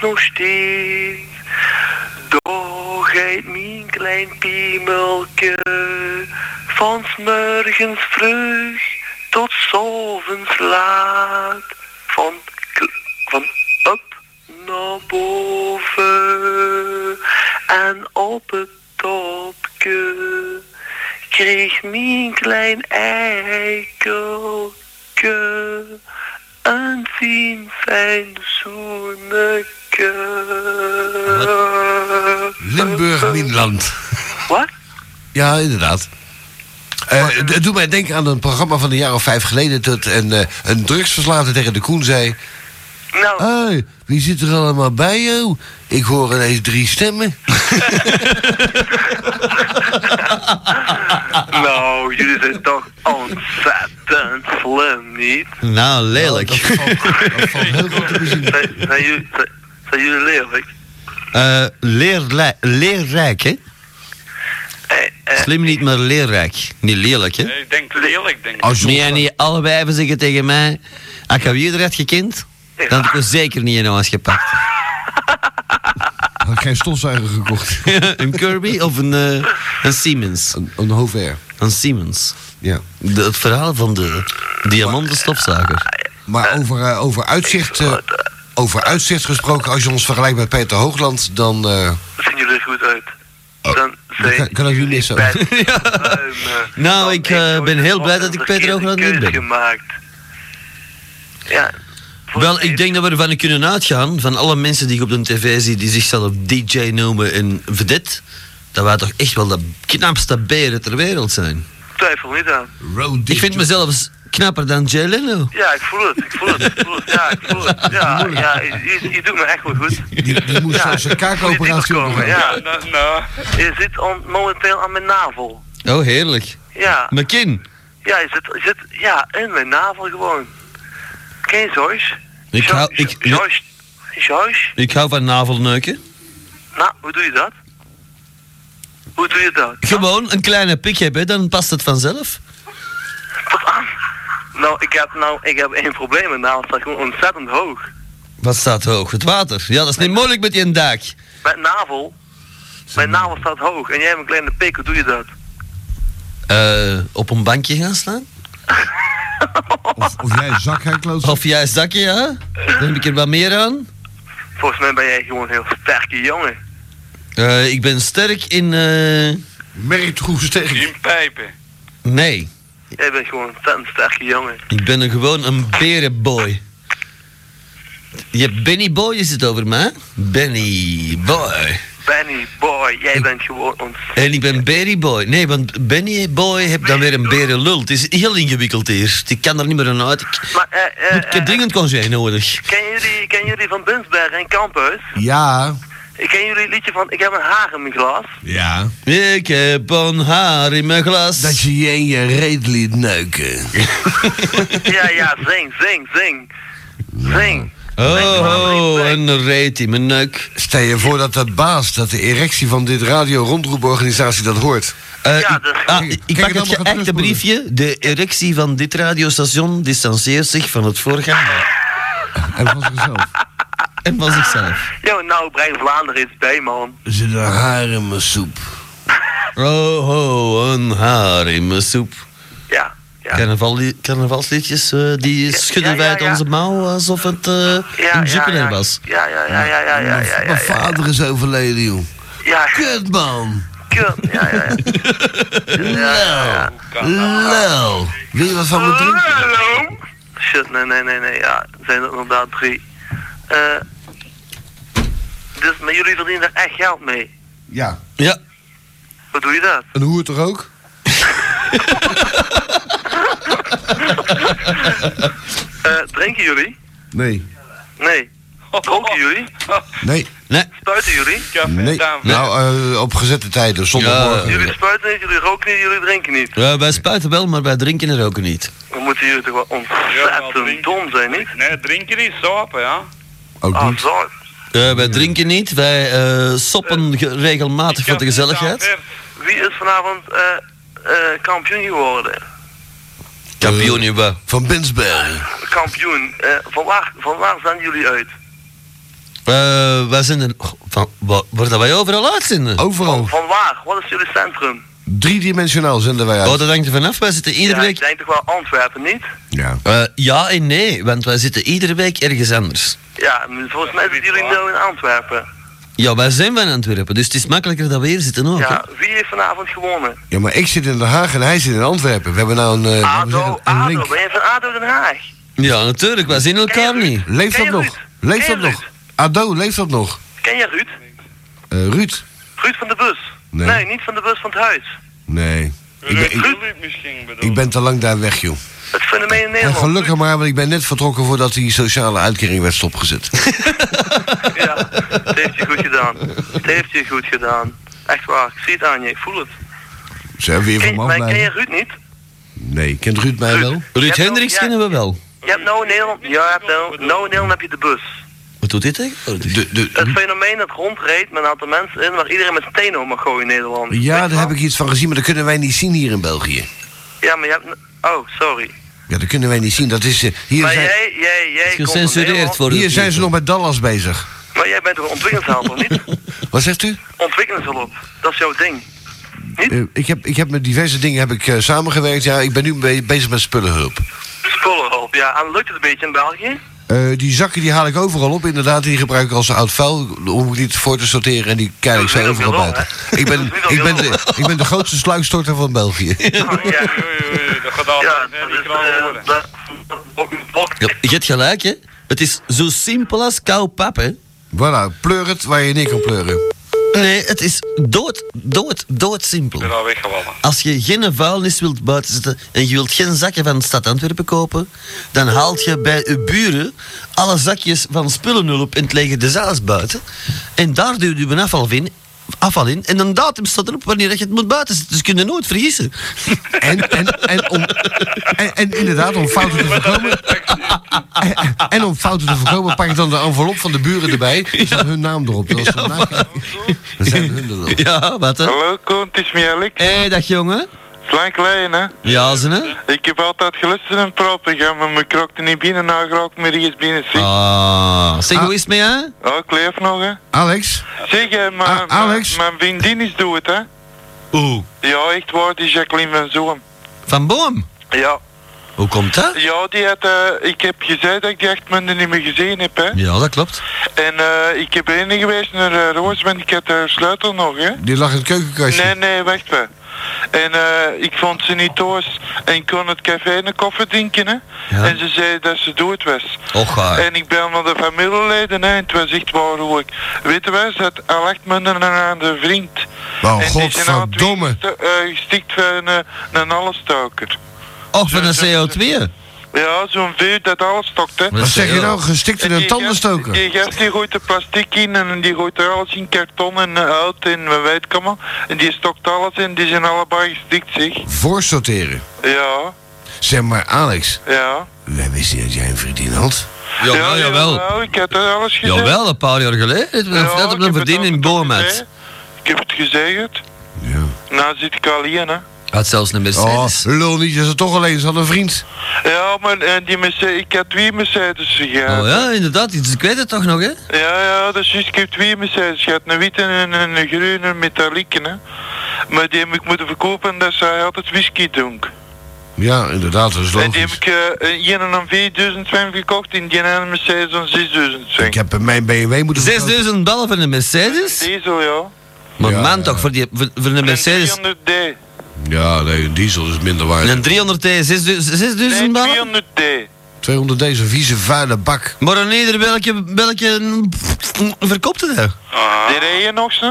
nog steeds. Doorgeit mijn klein piemelke. Van morgens vroeg tot 's avonds laat. Van, van op naar boven. En op het topje kreeg mijn klein eikelke een fijn fijn zoeneke. Limburg, Minland. Wat? Ja, inderdaad. Eh, het doet mij denken aan een programma van een jaar of vijf geleden... dat een, eh, een drugsverslaafde tegen de Koen zei... Nou, hey, wie zit er allemaal bij jou? Ik hoor ineens drie stemmen. nou, jullie zijn toch ontzettend slim, niet? Nou, lelijk. Dat valt, dat valt heel goed te bezien. Zijn, zijn, jullie, zijn, zijn jullie leerlijk? Eh, leerlij- leerrijk, hè? Eh, eh, Slim niet, maar leerrijk. Niet lelijk, hè? Ik denk lelijk, denk ik. Als Nee, en niet alle wijven zeggen tegen mij... Ik je had gekend, dan had ik er zeker niet in huis gepakt. had ik geen stofzuiger gekocht. een Kirby of een, eh, een Siemens? Een, een Hover. Een Siemens. Ja. De- het verhaal van de diamanten stofzuiger. Maar over, eh, over, uitzicht, eh, over uitzicht gesproken, als je ons vergelijkt met Peter Hoogland, dan... eh, zien jullie er goed uit? Oh, Dan zijn kan- kan ik jullie ruim, eh, Nou, ik, eh, ben heel blij dat ik Peter Hoogland niet keuze ben. gemaakt. Ja. Wel, ik denk dat we ervan kunnen uitgaan, van alle mensen die ik op de tv zie, die zichzelf DJ noemen en vedette, dat wij toch echt wel de knapste beren ter wereld zijn. Twijfel niet aan. Road Ik vind mezelf knapper dan Jay Leno. Ja, ik voel het, ik voel het, ik voel het. Ja, ik voel het. Ja, ja, je, je- je doet me echt wel goed. Die, die moest Ja, zelfs een kaakoperatie komen, ja. Nou, nou. Je zit on- momenteel aan mijn navel. Oh, heerlijk. Ja, Mijn kin. ja, je zit, je zit ja, in mijn navel gewoon. Ken je Joyce? Ik hou, ik, Jo- Joyce? Joyce? ik hou van navelneuken. Nou, hoe doe je dat? Hoe doe je dat? Gewoon een kleine pik hebben, dan past het vanzelf. Wat aan? Nou, ik heb, nou, ik heb één probleem. Mijn navel staat gewoon ontzettend hoog. Wat staat hoog? Het water. Ja, dat is niet moeilijk met die dak. Mijn navel, mijn navel staat hoog. En jij hebt een kleine pik, hoe doe je dat? Eh, op een bankje gaan staan? Of, of jij een zak gaat. Of juist zakje, ja? Dan heb ik er wat meer aan. Volgens mij ben jij gewoon een heel sterke jongen. Eh, ik ben sterk in... eh, Merk hoe sterk. In pijpen. nee, Jij bent gewoon een ontzettend sterke jongen. ik ben een, gewoon een berenboy. Je Benny Boy, is het over mij? Benny Boy. Benny, boy, jij bent gewoon ontzettend... En ik ben Berry Boy. Nee, want Benny Boy heeft dan weer een berenlul. Het is heel ingewikkeld hier. Ik kan er niet meer aan uit. Ik, Maar, eh, eh, ik heb eh, dringend congé nodig. ken jullie, ken jullie van Bunsberg en Campus? Ja. Ik ken jullie het liedje van Ik heb een haar in mijn glas? Ja. Ik heb een haar in mijn glas. Dat je je in je reet liet neuken. ja, ja, zing, zing, zing. Zing. Oh, oh, een reet in mijn neuk. Stel je voor dat dat baas, dat de erectie van dit radio-rondroeporganisatie dat hoort. Eh, Ja, ik, dus- ah, ik pak het geëchte briefje. De erectie van dit radiostation distancieert zich van het voorgaande. En van zichzelf. En van zichzelf. Yo, nou, Brein Vlaanderen is bij, man. Er zit een haar in mijn soep. Oh, oh, een haar in mijn soep. Ja, ja. Carnaval, carnavalsliedjes, eh, die schudden ja, wij ja, uit ja. onze mouw alsof het eh, ja, een ja, Jupiler ja. was. Ja, ja, ja, ja, ja, ja, ja, ja, Mijn ja, vader is overleden, joh. ja. Kut, man. Kut, ja, ja, ja. Lel. Wil je wat van me drinken? Hallo? Shit, nee, nee, nee, nee, ja. Er zijn er inderdaad drie. Eh... dus, maar jullie verdienen er echt geld mee. Ja. Ja, Hoe doe je dat? Een hoer toch ook? Eh, drinken jullie? Nee. Nee. Dronken jullie? Nee. nee. Spuiten jullie? Café Nee. Nou, eh, op gezette tijden. Zondagmorgen. Jullie spuiten niet, jullie roken niet, jullie drinken niet. Ja, wij spuiten wel, maar wij drinken er ook niet. Dan moeten jullie toch wel Ja, ontzettend drinken- dom zijn, niet? Nee, drinken is sapen, ja. Ook Ah, niet. Eh, wij drinken niet, wij eh, soppen ge- regelmatig voor de gezelligheid. Wie is vanavond eh, eh, kampioen geworden? Kampioen, uh, Van Binsbergen. Kampioen. eh, van, waar, van waar zijn jullie uit? Eh, wij zijn er... Van, wa- waar dat wij overal uitzenden? Overal. Van waar? Wat is jullie centrum? Driedimensionaal zenden wij Oh, uit. dat hangt er vanaf. Wij zitten iedere ja, week... ik denk toch wel Antwerpen, niet? Ja. Eh, ja en nee, want wij zitten iedere week ergens anders. Ja, volgens mij zitten jullie nu in Antwerpen. Ja, wij zijn van Antwerpen, dus het is makkelijker dat we hier zitten ook. Ja, wie heeft vanavond gewonnen? ja, maar ik zit in Den Haag en hij zit in Antwerpen. We hebben nou een, eh, zeggen, ADO, een ADO, link. ben je van ADO Den Haag? Ja, natuurlijk, wij zien elkaar niet. Leeft dat nog? Leeft dat nog? Ado, leeft dat nog? Ken je Ruud? Eh, Ruud? Ruud van de bus? Nee. niet van de bus van het huis. Nee. Ik ben, ik, ben te lang daar weg, joh. Het fenomeen in En Nederland. gelukkig maar, want ik ben net vertrokken voordat die sociale uitkering werd stopgezet. Ja, het heeft je goed gedaan. Het heeft je goed gedaan. Echt waar, ik zie het aan je, ik voel het. Ze hebben weer van maar ken je. Ruud niet? Nee, kent Ruud mij Ruud. wel? Ruud Hendricks ja, kennen we wel. Je hebt nou in Nederland, ja, je hebt nou, nou in Nederland heb je de bus. Wat doet dit tegenwoordig? De, de, Het fenomeen dat rondreed met een aantal mensen in waar iedereen met stenen op mag gooien in Nederland. Ja, daar heb ik iets van gezien, maar dat kunnen wij niet zien hier in België. Ja, maar je hebt... Oh, sorry. Ja, dat kunnen wij niet zien. Dat is, eh, hier Maar zijn, jij, jij, jij Gecensureerd Nederland, voor hier zijn ze nog met Dallas bezig. Maar jij bent toch een ontwikkelingshulp, of niet? Wat zegt u? Ontwikkelingshulp, dat is jouw ding. Niet? Eh, ik, heb, ik heb met diverse dingen heb ik, eh, samengewerkt. Ja, ik ben nu be- bezig met spullenhulp. Spullenhulp, ja. En lukt het een beetje in België? Eh, die zakken die haal ik overal op. Inderdaad, die gebruik ik als oud vuil. Om ik niet voor te sorteren en die kijk ik zo overal buiten. Ik ben, ik, ben de, ik ben de grootste sluikstorter van België. Oh, ja. Dat gaat al Ja, Ja, je hebt gelijk, hè? Het is zo simpel als kou pap, hè? Voilà, pleur het waar je neer kan pleuren. Nee, het is dood, dood, dood simpel. Ik ben al weggevallen. Als je geen vuilnis wilt buiten zetten en je wilt geen zakken van de stad Antwerpen kopen, dan haalt je bij je buren alle zakjes van spullenhulp en het leggen de zaals buiten. En daar duw je een afval in, afval in en een datum staat erop wanneer dat je het moet buiten zetten. Dus kun je nooit vergissen. En, en, en, om, en, en inderdaad, om fouten te voorkomen. En, en om fouten te voorkomen, pak ik dan de envelop van de buren erbij. Er staat hun naam erop. Dat, ja, zijn hun er wel. Ja, wat hè? Hallo Koen, het is Mielik. Hé, hey, dag jongen. Is lang geleden, hè. Ja, ze hè? Ik heb altijd geluisterd in het programma, maar ik krookte niet binnen, nou krook me ergens binnen. Zeg, Ah, zeg, hoe is het met hè? oh, ik leef nog, hè. Alex, Zeg, hè, maar, Ah, Alex? Mijn, vriendin is doet het, hè. Oeh. Ja, echt waar, die Jacqueline van Zoom. Van Boom. Ja. Hoe komt dat? Ja, die had, eh, ik heb gezegd dat ik die acht maanden niet meer gezien heb, hè. Ja, dat klopt. En eh, ik heb heen geweest naar uh, Roos, want ik had haar sleutel nog, hè. die lag in het keukenkastje. Nee, nee, wacht wel. En eh, ik vond ze niet thuis. En ik kon het café een koffie drinken, hè. Ja. En ze zei dat ze dood was. Och. En ik bel naar de familieleden, hè. En het was echt waar hoe ik... Weet je wel, had al acht maanden aan de vriend. Oh, en godverdomme. eh, gestikt van eh, een allesstoker. Och, van een CO2. Ja, zo'n vuur dat alles stokt, hè. Wat zeg je nou? Gestikt in En een tandenstoker. Die gast die gooit er plastic in en die gooit er alles in karton en uh, uit en we weten het allemaal. En die stokt alles in, die zijn allebei gestikt, zeg. Voorsorteren. Ja, Zeg maar, Alex, ja. wij wisten dat jij een vriendin had. Jawel, jawel. jawel, ik heb er alles gezegd. Jawel, een paar jaar geleden. Het was Ja, net ik op een het verdien in gezegd. Ik heb het gezegd. Ja. Nou zit ik alleen, hè. Had zelfs een Oh, Mercedes. lul niet, je is toch alleen, ze had een vriend. Ja, maar en die Mercedes, ik heb twee Mercedes gehad. Oh ja, inderdaad. Dus ik weet het toch nog, hè? Ja, ja, dat is juist. Ik heb twee Mercedes gehad. Een witte en een, een groene metalieke, hè. Maar die heb ik moeten verkopen dat zij altijd whisky dronk. Ja, inderdaad, dat is En die heb logisch. ik uh, een aan 4000 frank gekocht en die aan Mercedes aan 6000 frank. Ik heb mijn BMW moeten verkopen. 6000 ballen voor een Mercedes? Diesel, ja. Maar Ja, man ja. toch, voor, die, voor, voor een Mercedes. En 300D. Ja, nee, een diesel is minder waard. Een 300 T, 6000 6000 Nee, ballen? 200D. 200 deze vieze vuile bak. Maar een ieder welke, welke verkopte dat? Ah, Die rijden nog, hè?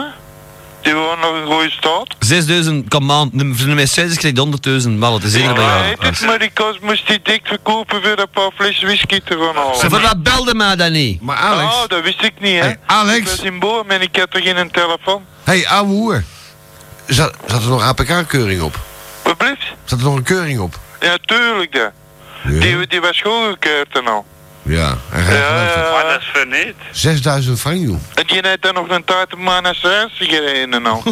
Die waren nog in goede staat. 6000, kom aan, de- voor een Mercedes krijg je 100.000 ballen, het is iedere bij Ja, jou. het, maar die kost, moest die dik verkopen voor een paar flessen whisky te gaan halen. Voor wat belde mij dan niet? Maar Alex, Oh, dat wist ik niet, hè. Hey, Alex. Ik was in Boom en ik had toch geen telefoon. hey, ouwe hoer. Zat, zat er nog APK-keuring op? Wat blijft? Zat er nog een keuring op? Ja, tuurlijk. Ja, Die, die was goedgekeurd en al. ja en Ja, maar dat is verneet. 6000 frank, joh. En die heeft dan nog een tijd op maar naar Srijs gereden en al.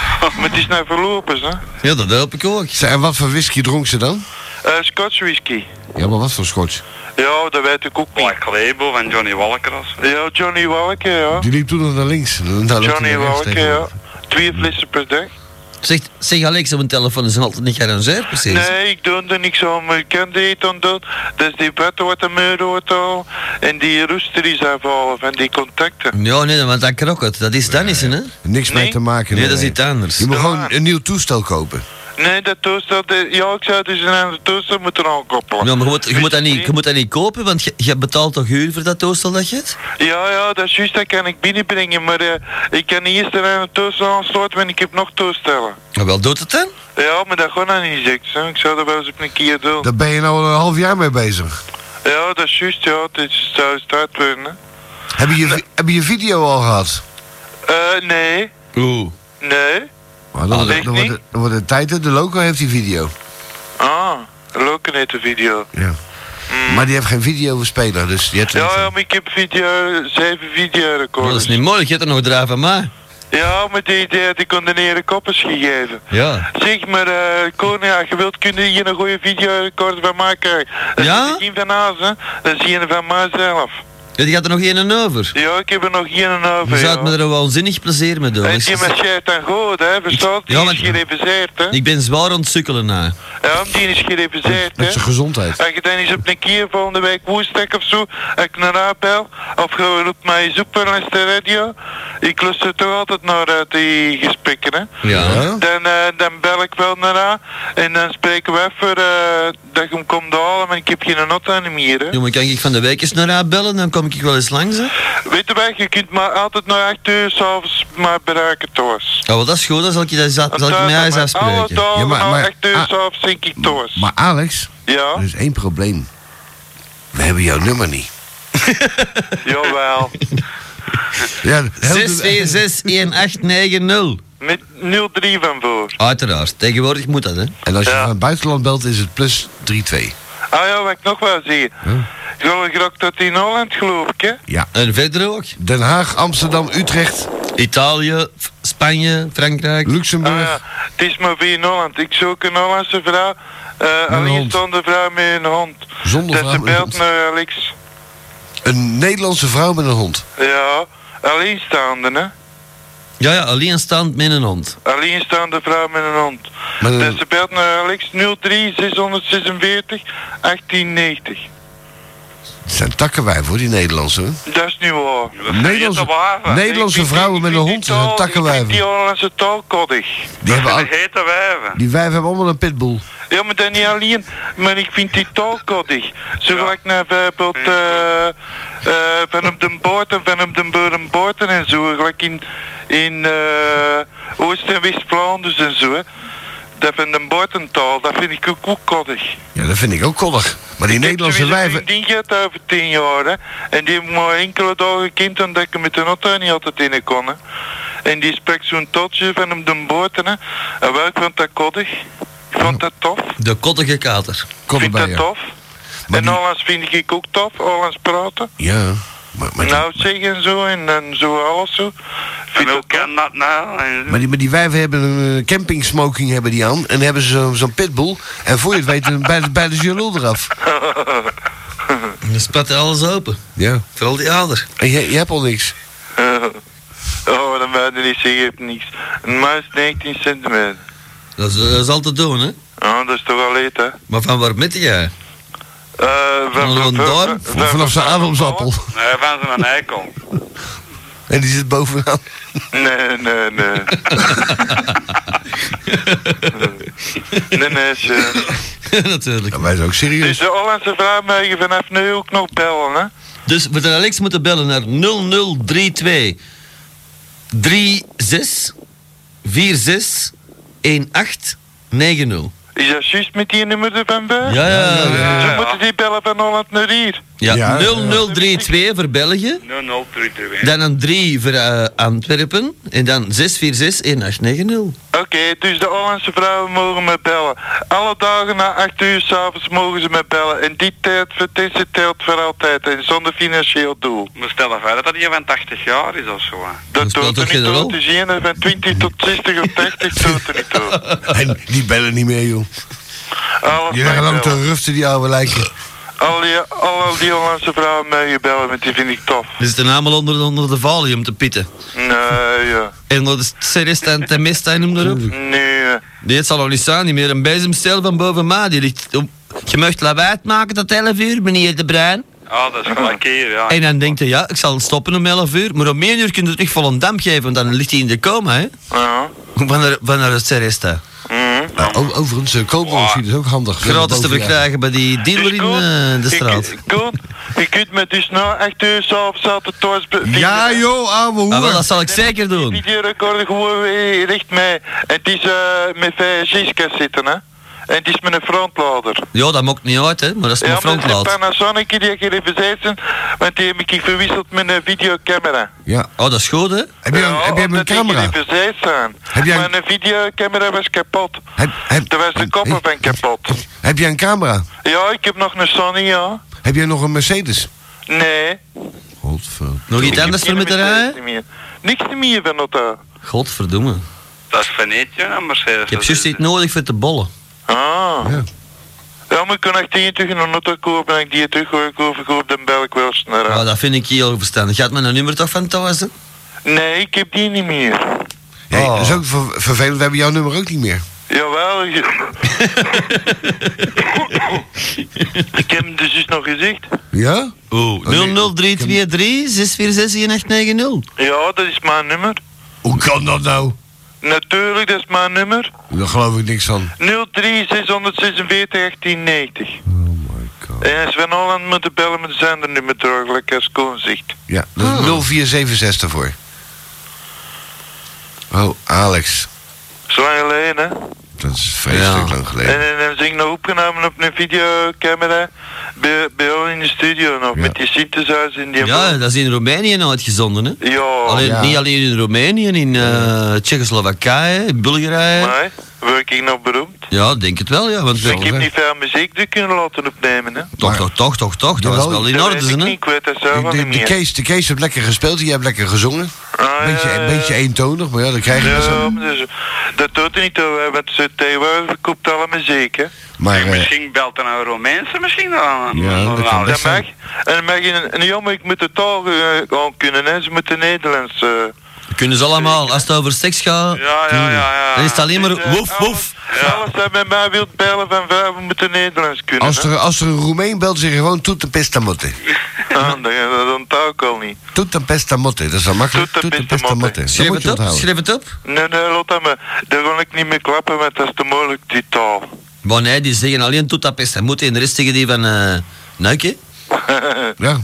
maar het is nou verlopen, hè. Ja, dat help ik ook. En wat voor whisky dronk ze dan? Eh, Scotch whisky. Ja, maar wat voor scotch? Ja, dat weet ik ook niet. Black Label van Johnny Walkeras. Ja, Johnny Walke, ja. Die liep toen nog naar links. Johnny naar rechts Walke, ja. Twee flessen per dag. Zeg, zeg Alex, op een telefoon is altijd niet gearrangeerd, precies. Nee, ik doe er niks aan, maar ik kan dit aan doen. Dat is die waterauto en die rooster is afhalen van die contacten. Ja, nee, want dat kroket, dat is dan niet, hè? Niks mee te maken. Nee, dat is iets anders. Je moet Ja. gewoon een nieuw toestel kopen. Nee, dat toestel, de- ja, ik zou dus een ander toestel moeten aankoppelen. Ja, maar je moet, je, moet dat niet, je moet dat niet kopen, want je, je betaalt toch huur voor dat toestel dat je hebt? Ja, ja, dat is juist, dat kan ik binnenbrengen, maar eh, ik kan niet eerst een ander toestel aansluiten, want ik heb nog toestellen. Maar wel, doet het dan? Ja, maar dat gaat dan niet zeg, ik zou dat wel eens op een keer doen. Daar ben je nou al een half jaar mee bezig. Ja, dat is juist, ja, het is, zou start worden, hè. Heb je heb je je video al gehad? Eh, nee, Oeh. nee. Maar dan, dan, echt wordt dan wordt het tijd, hè. de loco heeft die video. Ah, leuke net de video. Ja. Maar die heeft geen videospeler, dus die heeft Ja, maar ik heb video, zeven Maar dat videorecorders. is niet moeilijk, je hebt er nog drie van mij. Ja, maar die, die had ik onder de koppers gegeven. Ja. Zeg maar, eh Koning, ja, je wilt kunnen hier een goede videorecorder van mij krijgen. Dat Ja? is geen van hè. Dat is een van mijzelf. Ja, die gaat er nog één over. Ja, ik heb er nog geen over, Je zou ja. me er een waanzinnig plezier mee doen. En Ik, die marcheert dan goed, hè, verstaat? Die Ja, is maar- gereviseerd, hè. ik ben zwaar ontsukkelen na. Ja, die is gereviseerd, hè. Met zijn gezondheid. Als je dan eens op een keer volgende week woensdag of zo, als ik naar haar bel, of je roept mij eens op langs de radio, ik luister toch altijd naar eh, die gesprekken, hè. Ja. Ja? Dan, eh, dan bel ik wel naar haar en dan spreken we even eh, dat je hem komt halen, maar ik heb geen aan hem hier, hè. Jongen, kan ik van de week eens naar haar bellen, dan kom ik wel eens langs. Hè? Weet je wat, je kunt maar altijd naar 8 uur s'avonds maar bereiken thuis. Ja, wel, dat is goed, dan zal ik je dat zal ik Want, met eh, mij eens Alle afspreken. dagen Ja, maar- maar- 8 uur ah. s'avonds denk ik thuis. Maar Alex, Ja, er is één probleem. We hebben jouw nummer niet. jawel. Ja, heel- 6461890. Met 03 van voor. Uiteraard, tegenwoordig moet dat, hè? En als je Ja. van het buitenland belt, is het plus 32. Ah ja, wat ik nog wel zie. Gewoon graag tot in Holland geloof ik, hè? Ja. En verder ook. Den Haag, Amsterdam, Utrecht, Italië, Spanje, Frankrijk. Ah Luxemburg. ja, het is maar weer in Holland. Ik zoek een Hollandse vrouw, eh een alleenstaande vrouw met een hond. Zonder Dat vrouw ze met een belt naar Alex. Een Nederlandse vrouw met een hond. Ja, alleenstaande, hè? Ja, ja, alleenstaand met een hond. Alleenstaande vrouw met een hond. Met een- Dus ze belt naar Alex 03 646 1890. Het zijn takkenwijf hoor, die Nederlandse. hoor. Dat is nu waar. Nederlandse. Nederlandse vrouwen met een hond zijn takkenwijven. vind die Hollandse. Die, hebben al- Dat hete wijven. die wijven hebben allemaal een pitbull. Ja, maar dan niet alleen, maar ik vind die taalkoddig. Zo gelijk naar bijvoorbeeld eh, eh, van op de boot en van op de boerenboten en zo. Gelijk in, in eh, Oost- en West-Vlaanderen en zo. Hè. Dat van de bootentaal, dat vind ik ook, ook koddig. Ja, dat vind ik ook koddig. Maar die Nederlandse wijven... Die gaat over tien jaar, hè. En die heeft maar enkele dagen gekend omdat ik met de auto niet altijd in kon, hè. En die spreekt zo'n totje van op de boten, hè. En wel, ik vond dat koddig. Ik vond dat tof. De kottige kater. Koddig vind bij dat je. tof. Maar en die- Hollands vind ik ook tof, Hollands praten. Ja, maar, maar, die, nou zeggen en zo en, en zo alles zo. Vind En dat kan dat nou? En maar, die, maar die wijven hebben een eh, camping smoking hebben die aan. En hebben ze zo- zo'n pitbull. En voor je het weet, bij de, bij de gelul eraf. Dan spat alles open. Ja. Vooral die ader. En je, je hebt al niks. oh, dan je niet zeggen, je hebt niks. Een muis 19 centimeter. Dat is, dat is al te doen, hè? Oh, dat is toch al leed, hè. Maar van waar met jij? Eh, Van een darm? Vanaf zijn ademsappel. Nee, van zo'n eikel. En die zit bovenaan. Nee, nee, nee. nee, nee, ze- Natuurlijk. Ja, wij zijn ook Dus serieus. de Hollandse vrouw mag je vanaf nu ook nog bellen, hè? Dus we de Alex moeten bellen naar 0032 36 46 1890. Is dat juist met die nummer ervan bij? Ja, ja, ja. Ja, Ze ja. moeten die bellen van Holland naar hier. Ja, Ja, 0032 voor België. 0032. Dan een 3 voor eh, Antwerpen. En dan 646 1890. Oké, dus de Hollandse vrouwen mogen me bellen. Alle dagen na 8 uur s'avonds mogen ze me bellen. En die tijd voor deze telt voor altijd en zonder financieel doel. We stellen verder dat hij van 80 jaar is of zo. Dat doet er niet toe. Het is een van 20 tot 60 of 80 doet er niet toe. En die bellen niet meer, joh. Alles gaat lang te ruften, die oude lijken. Al die, al die Hollandse vrouwen mij bellen, want die vind ik tof. Die zitten allemaal onder, onder de valium te pitten. Nee, ja. En onder de Seresta en Temesta en noem maar op. Nee. Nee, het zal nog niet staan, niet meer. Een bezemstel van boven mij, die ligt... op- Je mag lawaai maken tot 11 uur, meneer De Bruin. Ja, dat is gelijk hier, ja. En dan denkt hij, ja, ik zal stoppen om 11 uur. Maar om 1 uur kun je terug vol een damp geven, want dan ligt hij in de coma, hè. Ja. Van de, van de Seresta. Mhm. Nou, overigens, uh, koopmachine is ook handig. Gratis te verkrijgen bij die dealer in eh, de straat. Je, kunt- je kunt me dus nou echt uur s'avonds altijd thuis. Ja, joh, ouwe Ah, wel, hoer. dat zal ik zeker Die doen. videorecorder gewoon recht mee. En het is eh met VSG's zitten, hè. En het is met een frontlader. Ja, dat maakt niet uit, hè, maar dat is mijn Ja, maar het is een frontlaad. Panasonic die ik even zijn, want die heb ik verwisseld met een videocamera. Ja. Oh, dat is goed, hè. Heb je, Ja, een- heb je een camera? zijn. Heb jij een- Maar een videocamera was kapot. Heb, heb, Toen was de koppen heb, van kapot. heb je een camera? Ja, ik heb nog een Sony, ja. Heb jij nog een Mercedes? Nee. Godver. Nog ik iets heb anders voor geen me te Mercedes rijden? meer. Niks meer van dat. Godverdomme. Dat is Venetië, een Mercedes. Ik heb juist iets nodig voor te bollen. Ah. Ja. Ja, maar ik kan echt die terug een auto kopen en ik die terug koop, dan bel ik wel sneller. Ja, dat vind ik heel verstandig. Gaat mijn nummer toch van thuis, hè? Nee, ik heb die niet meer. Hey, Oh. Dat is ook ver- vervelend, we hebben jouw nummer ook niet meer. Jawel. je- ik heb hem dus juist nog gezegd. Ja? Nee. 00323 646 1890. Ja, dat is mijn nummer. Hoe kan dat nou? Natuurlijk, dat is mijn nummer. Daar geloof ik niks van. 03 646 1890. Oh my god. En Sven Holland moet de bellen met zijn nummer terug, als Koen zegt. Ja, dat is 0476 ervoor. Oh, Alex. Zo lang geleden, hè? Dat is vreselijk Ja. lang En, geleden. en dan zing ik nog opgenomen op een videocamera bij, bij ons in de studio nog, Ja. met die synthesizer in die Ja, dat is in Roemenië uitgezonden, hè? Ja, Alleen, Ja. Niet alleen in Roemenië, in eh Tsjechoslowakije, in Bulgarije. maar word ik nog beroemd? Ja, denk het wel, ja. Want ik heb niet veel muziek te kunnen laten opnemen, hè? toch, toch, toch, toch, toch. Dat was wel in orde, hè? ik weet dat zelf De, de. Kees, de Kees heeft lekker gespeeld, jij hebt lekker gezongen. Ah, Beetje, ja, een beetje eentonig, maar ja, dat krijg je Ja, dus, dat doet er niet toe, want ze tegenwoordig verkoopt alle muziek, hè? Maar Zeg, eh, misschien belt er nou Romeinse misschien dan. Ja, dat kan Dat mag. zijn. En dan mag je, en ja, maar ik moet de taal eh, gewoon kunnen, hè? Ze moeten Nederlands. Eh. Kunnen ze allemaal, als het over seks gaat, Ja, ja, ja, ja. dan is het alleen maar eh, woef, woef. Alles, alles dat met mij wilt bellen van vijf moeten Nederlands kunnen. als, er, als er een Roemeen belt, zeg je gewoon toet een pestamotte. Ah, dat, onthoud ik al niet. Toet pestamotte, dat is wel makkelijk. Toet Toet pestamotte. pestamotte. Dat Schrijf het op, schrijf het op. Nee, nee, laat maar. Daar wil ik niet meer klappen, want dat is te moeilijk, die taal. Maar nee, die zeggen alleen tot dat pest. En de rest zeggen die van, eh Nuikje. Ja.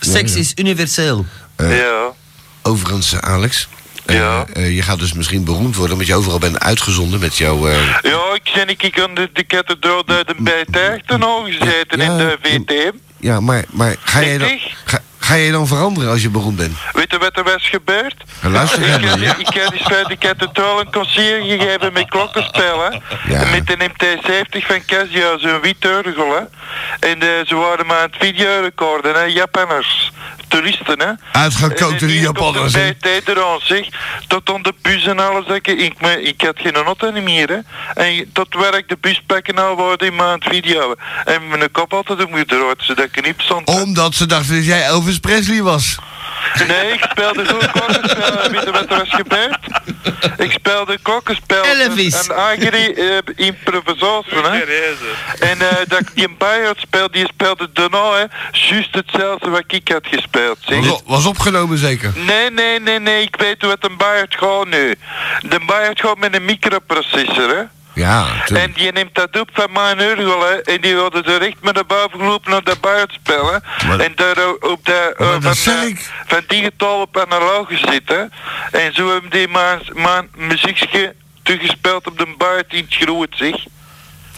Seks is universeel. Eh, ja. Overigens, eh, Alex. eh, Ja. eh, je gaat dus misschien beroemd worden omdat je overal bent uitgezonden met jouw... Ja, ik ben ik aan de, de kathedraal uit de bijtaarten al gezeten Ja, in de. VTM. ja, maar, maar ga, jij dan, ga, ga je dan veranderen als je beroemd bent? Weet je wat er was gebeurd? Luister ik, heb, ja. ik heb bij de kathedraal een concert gegeven met klokkenspellen. Ja. Met een MT-70 van Casio, zo'n wit orgel. Hè. En eh, ze waren maar aan het videorecorden, hè. Japanners. Toeristen, hè. Uitgekookte die Japanners, hè? Bij eraan, zeg. Tot aan de bus en alles. Ik, ik, me- ik had geen auto meer, hè. En tot werk de bus pakken nou worden in aan het video. En mijn kop altijd moet eruit, zodat ik niet stond. Omdat ze dachten dat jij Elvis Presley was. Nee, ik speelde goed klokkenspel. Weet je wat er was gebeurd? Ik speelde klokkenspel. Elvis. Een eigen uh, improvisatie, hè. En eh dat die een Bayard speelde, die speelde daarna, hè. Juist hetzelfde wat ik had gespeeld, zeg. Was, op- was opgenomen zeker. Nee, nee, nee, nee, ik weet wat een Bayard gaat nu. De Bayard gaat met een microprocessor, hè. Ja, En die neemt dat op van mijn urgel, hè. En die wilde er echt met de boven gelopen naar de spelen. Maar- En daar eh, op de, eh, van, zeg eh, van op analoog zitten. En zo hebben die mijn, mijn muziekje toegespeeld op de Bayard in het groot, zeg.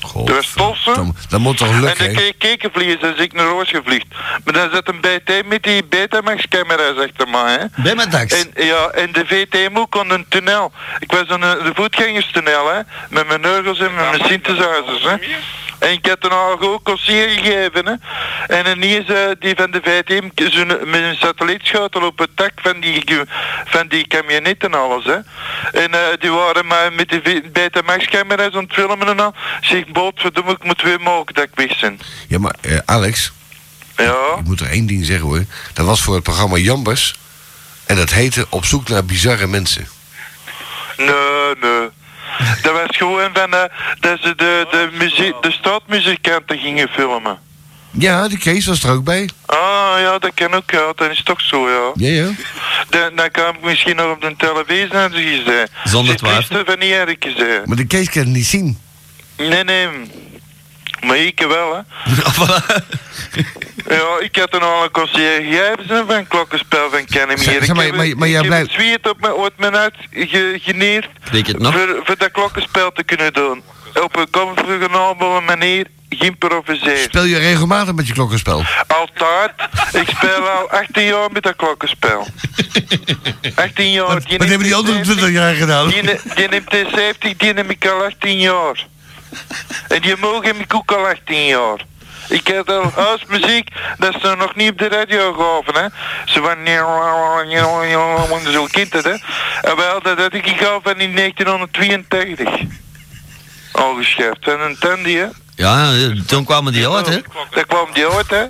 God, was dan- Dat moet toch En lukken, dan kun je kekenvliegen, dan is ik naar Roos gevliegd. Maar dan zit een BT met die Betamax-camera, zegt er maar, hè. Tax. En, ja, en de VTMO kon een tunnel. Ik was een, de voetgangerstunnel, hè. Met mijn neugels en met mijn synthesizers, hè. En ik had een al ook concert gegeven. Hè. En ineens eh, die van de VTM met een satellietschotel op het dak van die, van die camionet en alles. Hè. En eh, die waren maar met de Betamax camera's aan het filmen en al. Zeg, boot, verdomme, ik moet weer mogen dat ik. Ja, maar eh, Alex, Ja, ik moet er één ding zeggen hoor. Dat was voor het programma Jambers. En dat heette Op zoek naar bizarre mensen. nee, nee. Dat was gewoon van eh, dat ze de, de, muziek, de straatmuzikanten gingen filmen. Ja, de Kees was er ook bij. Ah ja, dat kan ook, ja. Dat is toch zo, ja. Ja, ja. Dan, dan kan ik misschien nog op de televisie naar ze gezegd. Zonder twijfel. van niet Erik gezegd. Maar de Kees kan het niet zien. Nee, nee. Maar ik wel, hè. Ja, ik had een al een concert gegeven hè, van een klokkenspel van Kenny Zeg- zeg maar, ik heb, maar- maar ik jij blijft- zweet op mijn, uit mijn uit ge, geneerd je het nog? voor, voor dat klokkenspel te kunnen doen. Op een comfortabele manier geïmproviseerd. Speel je regelmatig met je klokkenspel? Altijd. Ik speel al 18 jaar met dat klokkenspel. 18 jaar. Wat, wat hebben die andere 20 jaar gedaan? Die, die neemt de 70, die neem ik al 18 jaar. En die mogen heb ik ook al 18 jaar. Ik heb al huismuziek, dat is er nog niet op de radio gehoven, hè. Ze van... Zo kind het, hè. En wel, dat had ik van in 1982. Al geschaft. En een tandy, hè. Ja, toen kwamen die uit, hè? Daar kwam die uit, hè.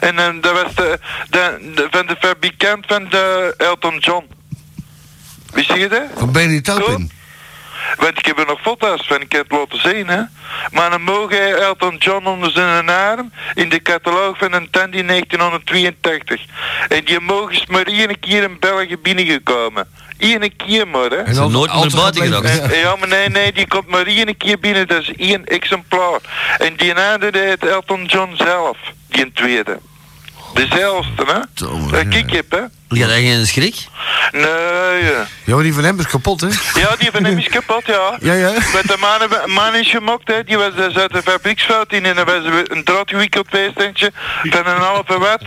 En eh, dat was de, de, de- van de fabrikant van de Elton John. Wist je dat? Van Benny Taupin. Want ik heb er nog foto's van, ik heb het laten zien, hè. Maar dan mogen hij Elton John onder zijn arm in de catalogus van een Tandy 1982. En die mogen is maar één keer in België binnengekomen. Eén keer maar, hè. En nooit meer buiten geraakt. En- ja, maar nee, nee, die komt maar één keer binnen, dat is één exemplaar. En die andere heet Elton John zelf, die een tweede. Dezelfde, hè? Dat ja. ik heb, hè? Je had geen schrik? Nee, ja. Ja, die van hem is kapot, hè? Ja, die van hem is kapot, ja. Ja, ja. Met de man, man is gemokt, hè. Die was dus uit de fabrieksfout in en was een draad gewikkeld feestentje van een halve watt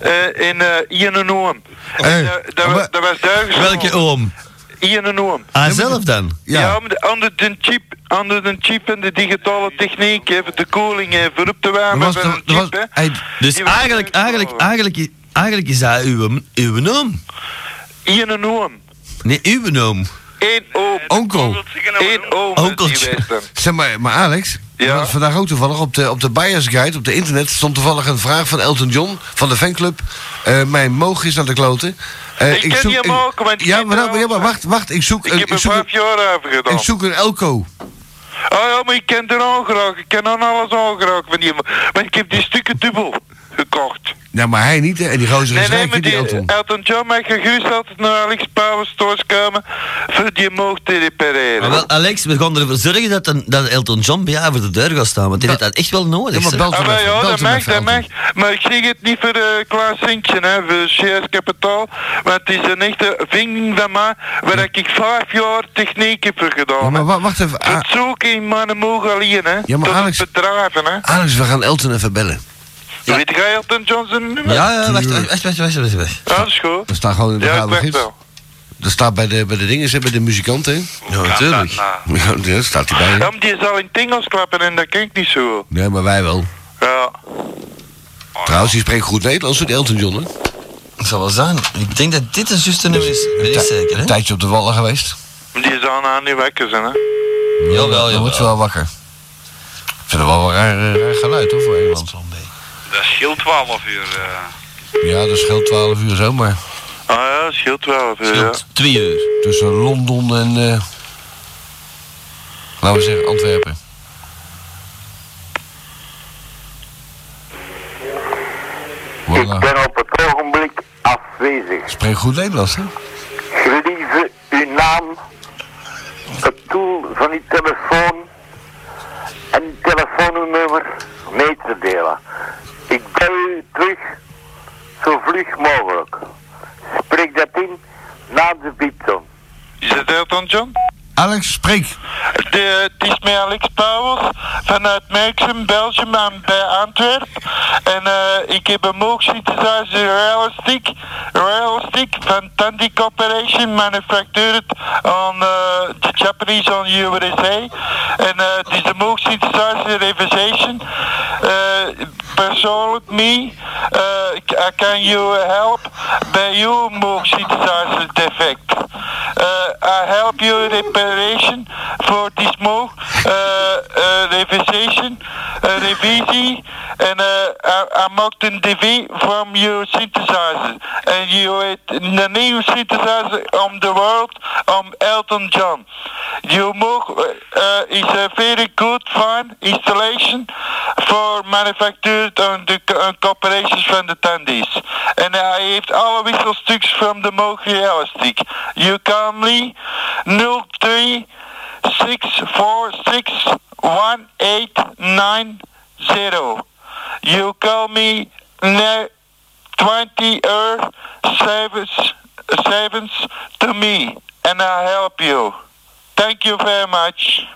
eh, in uh, Ian en Oom. En, eh, dat, was, dat was duizend. Welke oom? Ian en Oom. Ah, zelf dan? Ja. Ja, maar de- onder de chip, onder de chip en de digitale techniek, voor de koeling, voor op te warmen was, van een chip, was, Dus Die eigenlijk, eigenlijk, eigenlijk, eigenlijk is dat uw, uw oom. Ian en Oom. Nee, uw oom. Eén oom. onkel. Één oom. Onkeltje. Zeg maar, maar Alex, Ja? was vandaag ook toevallig op de, op de Buyers Guide, op de internet, stond toevallig een vraag van Elton John van de fanclub. Eh, mijn moog is naar de kloten. Eh, Ik ken die hem ook, ik ja, maar, nou, ja, ook. maar wacht, wacht, ik zoek, Ik een- heb ik, zoek, vijf een- jaar over gedaan. ik zoek een Elko. Ah ja, maar ik ken er al graag. Ik ken dan alles al graag van die. Maar ik heb die stukken dubbel gekocht. Nou, maar hij niet, hè? En die gozer Nee, is nee, rijk, maar die die Elton. Elton John mag gerust altijd naar Alex Power Stores komen voor die moog te repareren. Maar wel, Alex, we gaan ervoor zorgen dat, een, dat Elton John bij jou voor de deur gaat staan. Want die heeft dat echt wel Ja, nodig. maar zeg. belt Ah, maar ja, dat mag, dat mag. Maar ik zeg het niet voor uh, Klaas Sintje, hè, voor CS Kapitaal. Want het is een echte ving van mij, waar ik vijf jaar techniek heb voor gedaan. Ja, maar wacht even. Het zoeken in mijn mogen alleen, hè. Ja, maar Alex- bedrijven, hè. Alex, we gaan Elton even bellen. Weet jij Elton Johnson nummer? Ja, ja, wacht, wacht, wacht, wacht, wacht, wacht. Ja, dat is goed. Dat staat gewoon in de Ja, ik wel. Dat staat bij de, bij de dingen, bij de muzikanten. hè? Ja, natuurlijk. Nou, Ja, daar staat hij bij. Ja, maar die zal in tingels klappen en dat ken ik niet zo. Nee, maar wij wel. Ja. Trouwens, die spreekt goed Nederlands, die Elton John, hè? Dat zal wel zijn. Ik denk dat dit een juiste nummer is. Weet ik zeker, hè? Een tijdje op de wallen geweest. Die zal aan niet wekken zijn, hè. Jawel, Dan wordt wel wakker. Ik vind het wel een raar, eh, raar geluid, hoor, voor Engeland. Dat scheelt 12 uur. eh. Ja, dat scheelt 12 uur zo, maar Ah ja, scheelt wel. Ja. Scheelt twee uur. tussen Londen en... eh, laten we zeggen, Antwerpen. Ik ben op het ogenblik afwezig. Spreek goed Nederlands, hè? Gelieve uw naam, het doel van uw telefoon en uw telefoonnummer mee te delen. Ik bel terug zo vlug mogelijk. Spreek dat in na de bieptoon. Is het Elton John? Alex, spreek. De, het is met Alex Powers vanuit Merksem, Belgium aan, bij Antwerpen. En eh, ik heb een Moog synthesizer realistic, realistic van Tandy Corporation, manufactured on uh, the Japanese on USA. En eh, het is de Moog synthesizer revisation. Uh, persoonlijk me, uh, I can you help bij your Moog synthesizer defect. Uh, I help you reparation for this Moog uh, uh, revisation, uh, revisie. And uh, I, I marked a DV from your synthesizer. And you the new synthesizer on the world on Elton John. You uh, is a very good, fine installation for manufactured on the co- uh, corporations van de Tandies. En hij heeft alle wisselstukjes van de Moog Realistic. You call me 03 646 1890. You call me ne- 20 hour sevens, sevens to me and I'll help you. Thank you very much.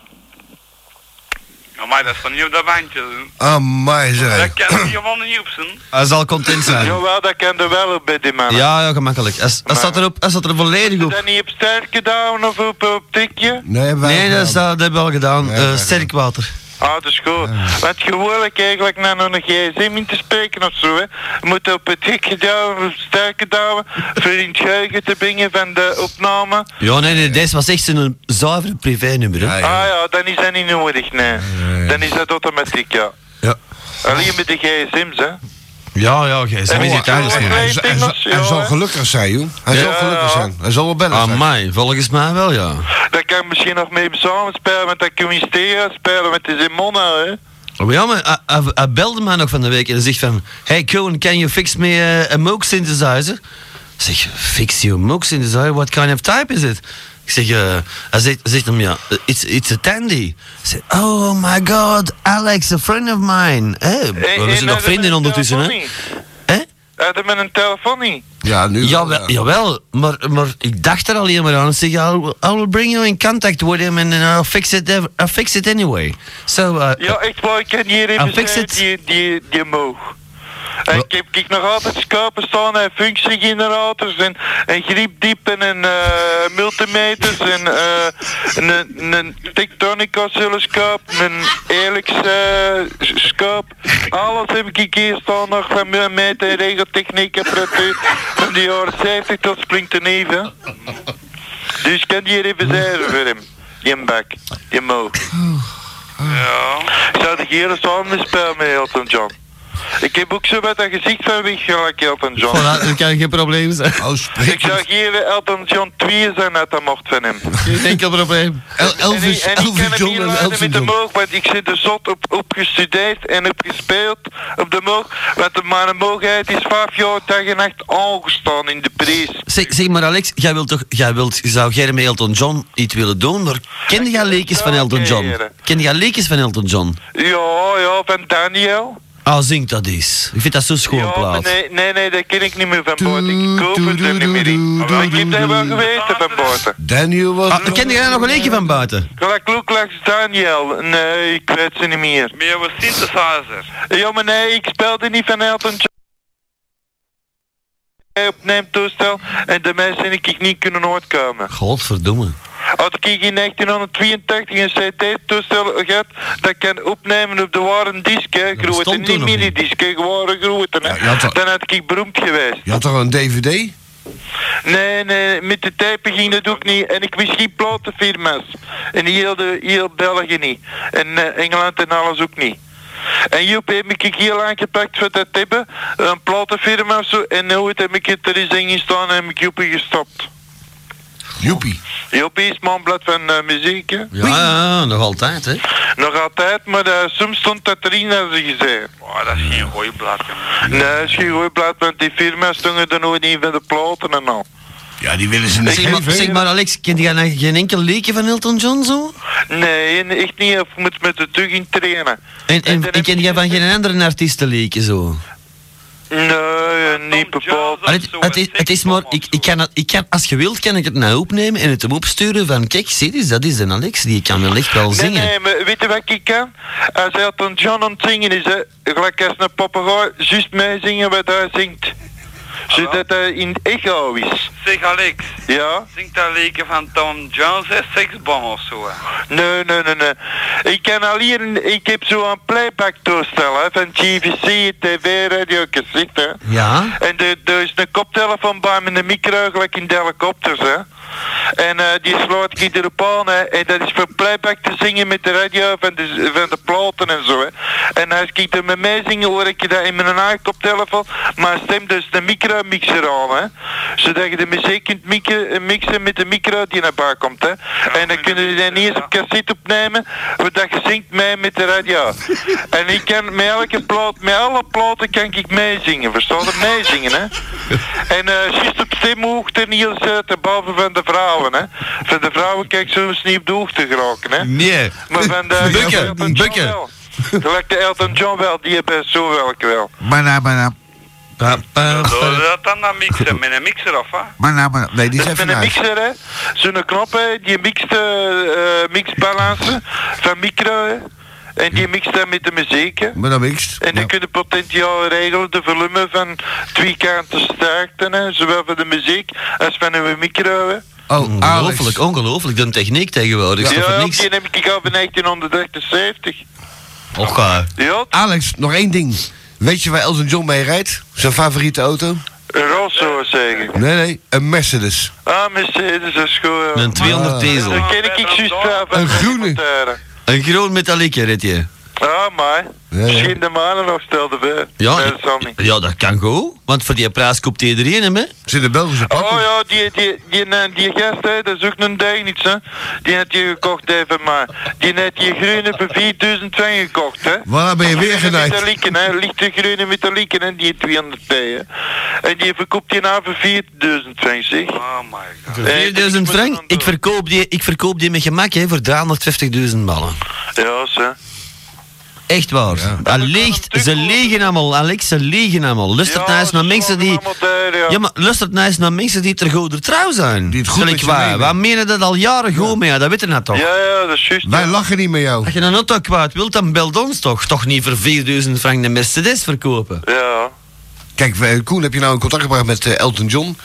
Ja, maar dat is van niet op dat bandje. Amai, zeg. Dat kan die man niet op zijn. Hij zal content zijn. Jawel, dat er wel op bij die mannen. Ja, ja, gemakkelijk. Hij, staat, er op, hij staat er volledig Is op. dat niet op sterk gedaan of op, op tikje? Nee, wij Nee, dat, is, dat, dat hebben we al gedaan. Sterk water. Ah, dat is goed. Want gewoonlijk eigenlijk naar een gsm in te spreken of zo, hè. Je moet op het tik gedaan of sterk gedaan voor in het geheugen te brengen van de opname. Ja, nee, nee, deze was echt een zuivere privé-nummer. hè. Ja, Ah ja. ja, dan is dat niet nodig, nee. Dan is dat automatiek, ja. Ja. Alleen met de gsm's, hè. Ja, ja, het thuis hoe- niet. Hij, zal- hij, zal- hij zal gelukkig zijn, joh. Hij zal gelukkig zijn. Hij zal wel bellen. Ah, straks. mij, volgens mij wel, ja. Daar kan ik misschien nog mee samenspelen, want dan kun je spelen met de Simona, hè. Oh, ja, maar hij, hij, hij belde mij nog van de week en hij zegt van... Hey Cohen, can you fix me uh, a Moog synthesizer? Ik zeg, fix you a Moog synthesizer? What kind of type is it? Ik zeg, eh, hij zegt, zegt hem, ja, it's, it's a Tandy. Ik zeg, oh my god, Alex, a friend of mine. Hey, En- we en zijn nog vrienden ondertussen, hè? Hè? we een telefoon niet? Ja, nu wel, Jawel, ja. jawel maar, maar ik dacht er alleen maar aan. Ik zeg, I'll, I will bring you in contact with him and I'll fix it, I'll fix it anyway. So, uh, Ja, echt waar, ik kan hier even I'll it. die, die, die moog. En ik heb ik nog altijd scopen staan en functiegenerators en, en griepdiepen en eh multimeters en eh, een, een Tectonic oscilloscoop, een Helix eh, scoop. Alles heb ik hier staan nog van mijn meet- en regeltechniek apparatuur van de jaren 70 tot springteneven. Dus ik kan die hier even zeggen voor hem. Die bak, die moog. Ja. Zou de hier samen spelen met Elton John? Ik heb ook zo met dat gezicht van weg gelijk Elton John. voilà, dan kan geen probleem zijn. Oh, Ik zou hier Elton John 2 zijn uit de mocht van hem. Geen enkel probleem. El- Elvis, en ik, en Elvis hem John en Elton met de moog, want ik zit er zot op, op gestudeerd en heb gespeeld op de moog. Want de- mijn moogheid is vijf jaar dag en nacht aangestaan in de prijs. Zeg, zeg maar Alex, jij wilt toch, jij wilt, zou jij met Elton John iets willen doen, maar ken jij leekjes van Elton John? Ken jij leekjes van Elton John? Ja, ja, van Daniel. Ah, zing dat eens. Ik vind dat zo'n schoon Ja, maar plaat. nee, nee, nee, dat ken ik niet meer van buiten. Ik koop het er niet meer in. Maar ik heb dat wel geweten van buiten. Daniel was... Ah, ken jij nog een leekje van buiten? Luklax Daniel. Nee, ik weet ze niet meer. Meer was synthesizer. Ja, maar nee, ik speelde niet van Elton John. Hij opneemt toestel en de mensen ik ik niet kunnen nooit komen. Godverdomme. Had ik in 1982 een CD-toestel gehad dat kan opnemen op de hè, grote, bestond niet gewone grote. hè. Ja, Dan had ik beroemd geweest. Je had toch een DVD? Nee, nee, met de typen ging dat ook niet. En ik wist geen platenfirma's. En heel, de, heel België niet. En eh, Engeland en alles ook niet. En Joep heb ik heel lang gepakt voor dat hebben. Een platenfirma of zo. En nu heb ik het er eens in gestaan en heb ik Joepie gestopt. Joepie. Joepie is manblad van eh, muziek, hè. Ja, nog altijd, hè. Nog altijd, maar eh, soms stond dat erin, hebben ze gezegd. Oh, dat is geen goeie blad. Nee, dat is geen goed blad, want die firma's stonden er nooit in van de platen en al. Ja, die willen ze niet Zeg maar, zeg maar Alex, ken jij nou geen enkel leekje van Elton John zo? Nee, echt niet. Of moet met de terug in trainen. En, ken jij van geen andere artiesten leekje zo? Nee, niet bepaald. Het, het, is, het is maar, ik, ik kan, ik kan, als je wilt, kan ik het nou opnemen en het hem opsturen van, kijk, zie eens, dat is een Alex, die kan wel echt wel Nee, zingen. nee, maar weet je wat ik kan? Als Elton John aan het zingen is, hè, gelijk als een papegaai, juist meezingen wat hij zingt. Zodat hij in echo is. Zeg Alex, Ja? zingt dat leken van Tom Jones en Seksbom of zo? hè? Nee, nee, nee, nee. Ik kan alleen, ik heb zo'n playback toestel hè, van GVC, tv, radio, cassette. hè. Ja? En er er is een koptelefoon bij met een micro, gelijk in de helikopters, hè. En eh, die sloot ik erop aan, hè. En dat is voor playback te zingen met de radio van de, van de platen en zo, hè. En als ik er met mij zingen, hoor ik dat in mijn eigen koptelefoon. Maar stem dus de micro-mixer aan, hè. Zodat je de muziek kunt mixen, mixen met de micro die naar buiten komt, hè. En dan kunnen je dan niet eens op cassette opnemen, dat je zingt mee met de radio. En ik kan met elke plaat, met alle platen kan ik meezingen, versta je? Meezingen, hè. En eh juist op stemhoogte niet eens uh, te boven van de vrouwen, hè. Van de vrouwen kijk soms niet op de hoogte geraken, hè. Nee. Maar van de Bukken, Elton John bukken. de Elton John wel, die hebben zo welk wel. Mana. Pa, dat dan dan mixen met een mixer of wat? Nee, die is even met een mixer, hè. Zo'n knop, hè. Die mixt, mixbalansen van micro, hè. En die mixt dan met de muziek, hè. Maar mixt. En dan Ja. kun je potentiaal regelen, de volume van twee kanten sterkte, hè. Zowel van de muziek als van uw micro, hè. Oh, Alex. Ongelooflijk, ongelooflijk. De techniek tegenwoordig Ja, niks? die heb ik al van 1978. Och, eh, Ja, Alex, nog één ding. Weet je waar Elton John mee rijdt? Zijn favoriete auto? een ik zeggen. Nee, nee, een Mercedes. Ah, Mercedes is goed. een 200 Ah. diesel. Dan ken ik Een de groene. Een groen metalieke rit je. Ah, maar. Ja, ja. Misschien de mannen nog stelde bij. Ja, niet. ja, dat kan goed. Want voor die prijs koopt iedereen hem, hè? Zit een Belgische pak. Oh ja, die, die, die, die, die gast, hè, dat is ook een ding hè. Die heeft je gekocht even, maar die heeft die groene voor 4000 frank gekocht, hè. Waar ben je weer genaaid? Metalieken, hè. Lichte groene metalieken, hè, die 200 p, hè. En die verkoopt die nou voor 4000 frank, zeg. Oh my god. Eh, 4000 ik moet frank. Ik verkoop die, ik verkoop die met gemak hè, voor 350.000 ballen. Ja, ze. Echt waar. Dat leegt, ze liegen allemaal, Alex, ze liegen allemaal. Lustert nou eens naar mensen die... Ja, maar luistert nou eens naar mensen die ter goede trouw zijn. Die het goed Gelijk je wij. menen. Wij menen dat al jaren goed mee, ja, dat weten we nou toch. Ja, ja, dat is juist. Wij lachen niet met jou. Als je een auto kwijt wilt, dan belt ons toch. Toch niet voor 4000 frank een Mercedes verkopen. Ja. Kijk, eh, Koen, heb je nou in contact gebracht met eh, Elton John?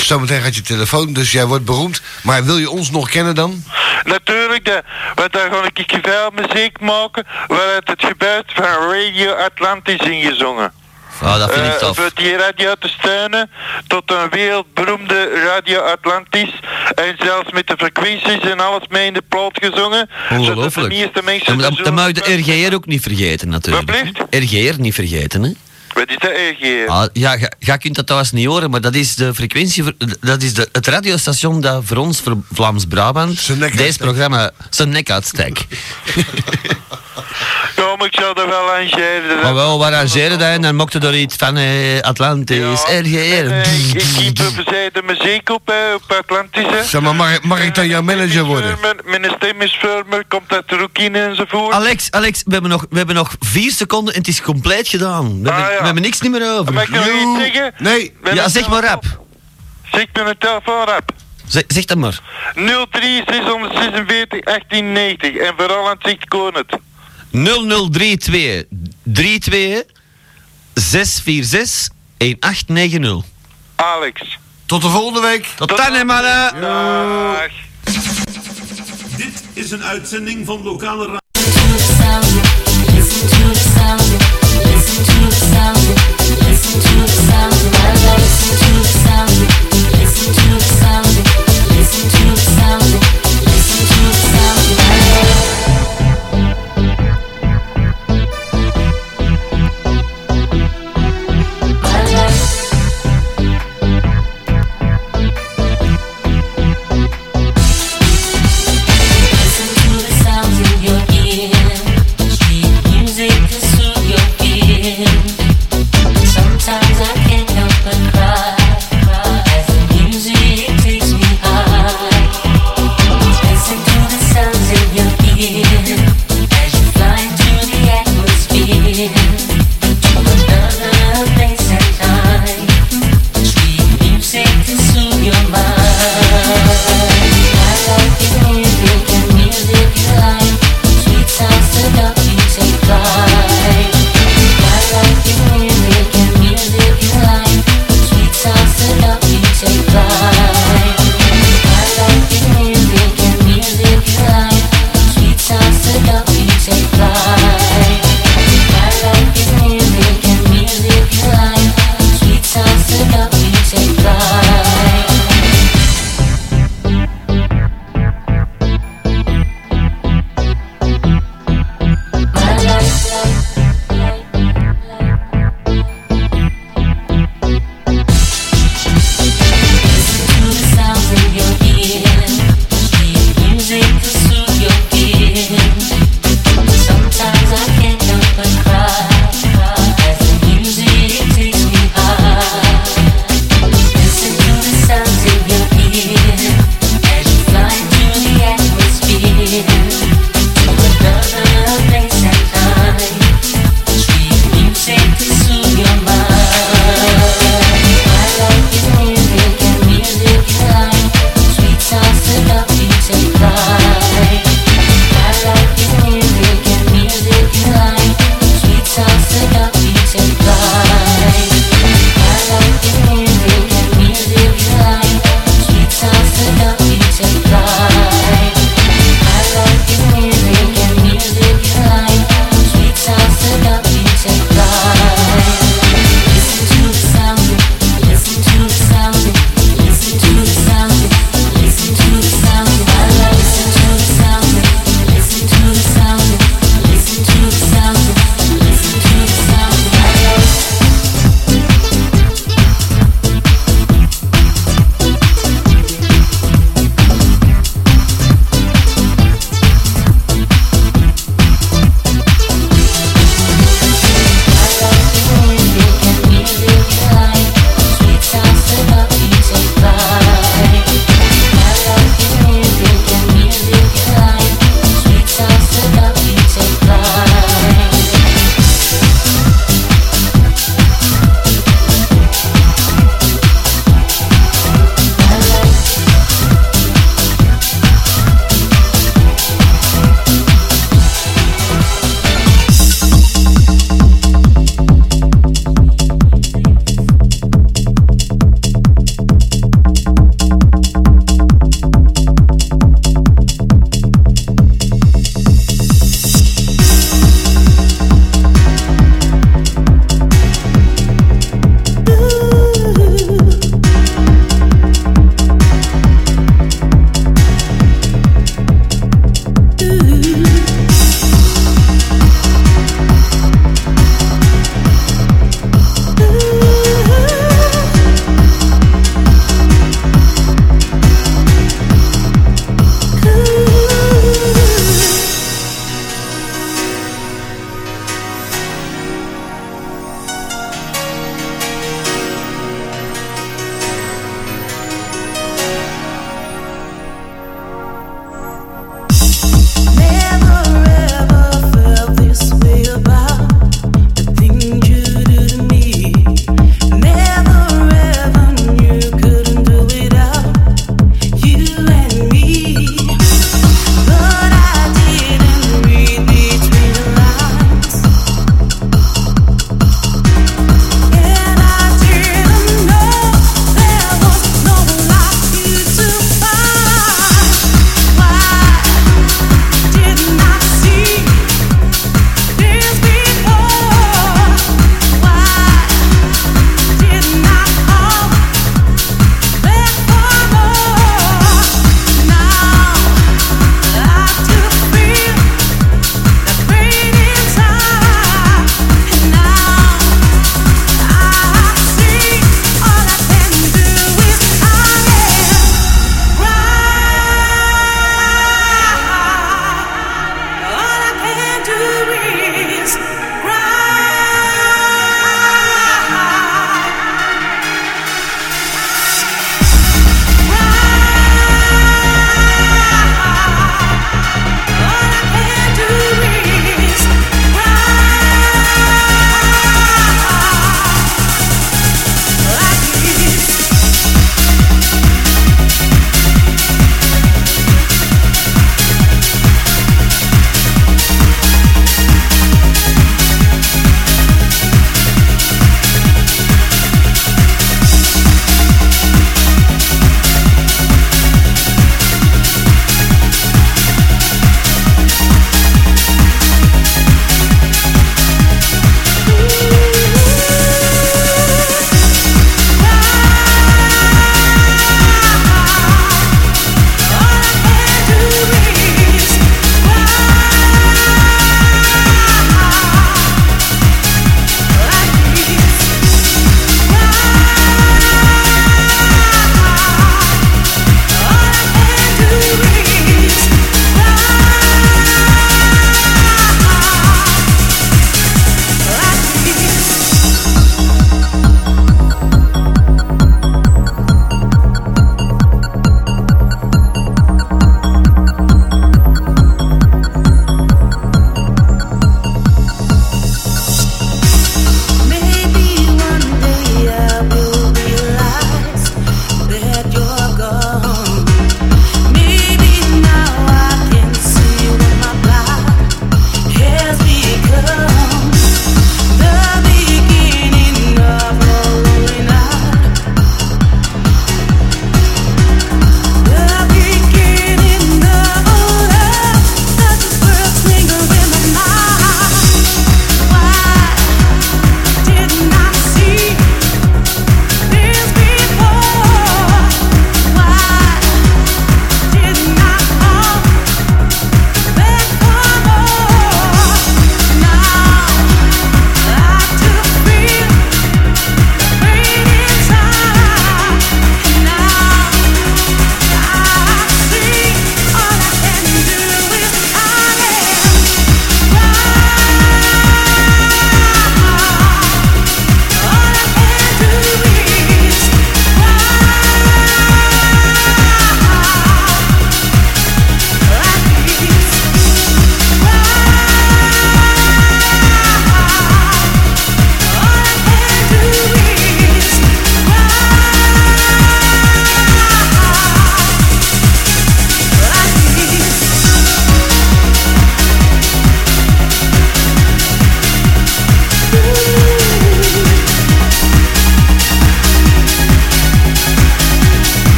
Zometeen gaat je telefoon, dus jij wordt beroemd. Maar wil je ons nog kennen dan? Natuurlijk, de, want daar ga ik veel muziek maken waaruit het gebeurt van Radio Atlantis ingezongen. Ja, dat vind ik Eh, tof. voor die radio te steunen tot een wereldberoemde Radio Atlantis. En zelfs met de frequenties en alles mee in de plaat gezongen. zodat Ongelooflijk. de meeste mensen Dan, dan, dan mag je de RGR ook niet vergeten, natuurlijk. Wat RGR niet vergeten, hè? Wat is dat RGR? Ah, ja, je- je kunt dat trouwens niet horen, maar dat is de frequentie, voor- dat is de, het radiostation dat voor ons, voor Vlaams-Brabant, deze programma zijn nek. Ja, maar ik zal er wel aan. Maar wel, we arrangeren dat en dan mocht er iets van eh, Atlantis, Ja. RGR. Eh, ik keep de muziek op, hè, op Atlantis. hè. Zeg maar, mag, mag ik dan jouw manager worden? Mijn, mijn stem is firmer, komt uit de rook in enzovoort. Alex, Alex, we hebben, nog, we hebben nog vier seconden en het is compleet gedaan. We, Ah, hebben, ja. we hebben niks niet meer over. Mag ik nog iets zeggen? Nee. Ja, zeg maar rap. Zeg mijn telefoon rap. Zeg, zeg dat maar. 03 646 1890 en vooral aan het zicht het. 0032 32 646 1890. Alex. Tot de volgende week. Tot dan, hè, mannen. Dag. Dit is een uitzending van lokale radio. Listen to the sound. yeah.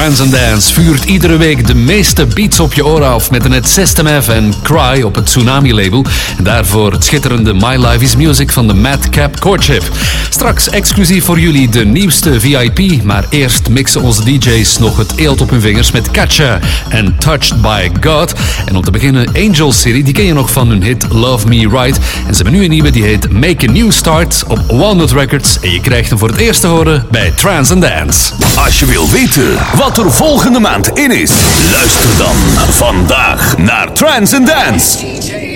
Trans and Dance vuurt iedere week de meeste beats op je oren af met een het System F en Cry op het Tsunami-label. En daarvoor het schitterende My Life is Music van de Madcap Courtship. Straks exclusief voor jullie de nieuwste VIP, maar eerst mixen onze DJ's nog het eelt op hun vingers met Katja en Touched by God. En om te beginnen Angel City, die ken je nog van hun hit Love Me Right. En ze hebben nu een nieuwe die heet Make a New Start op Walnut Records. En je krijgt hem voor het eerst te horen bij Trans and Dance. Als je wil weten wat er volgende maand in is, luister dan vandaag naar Trans and Dance.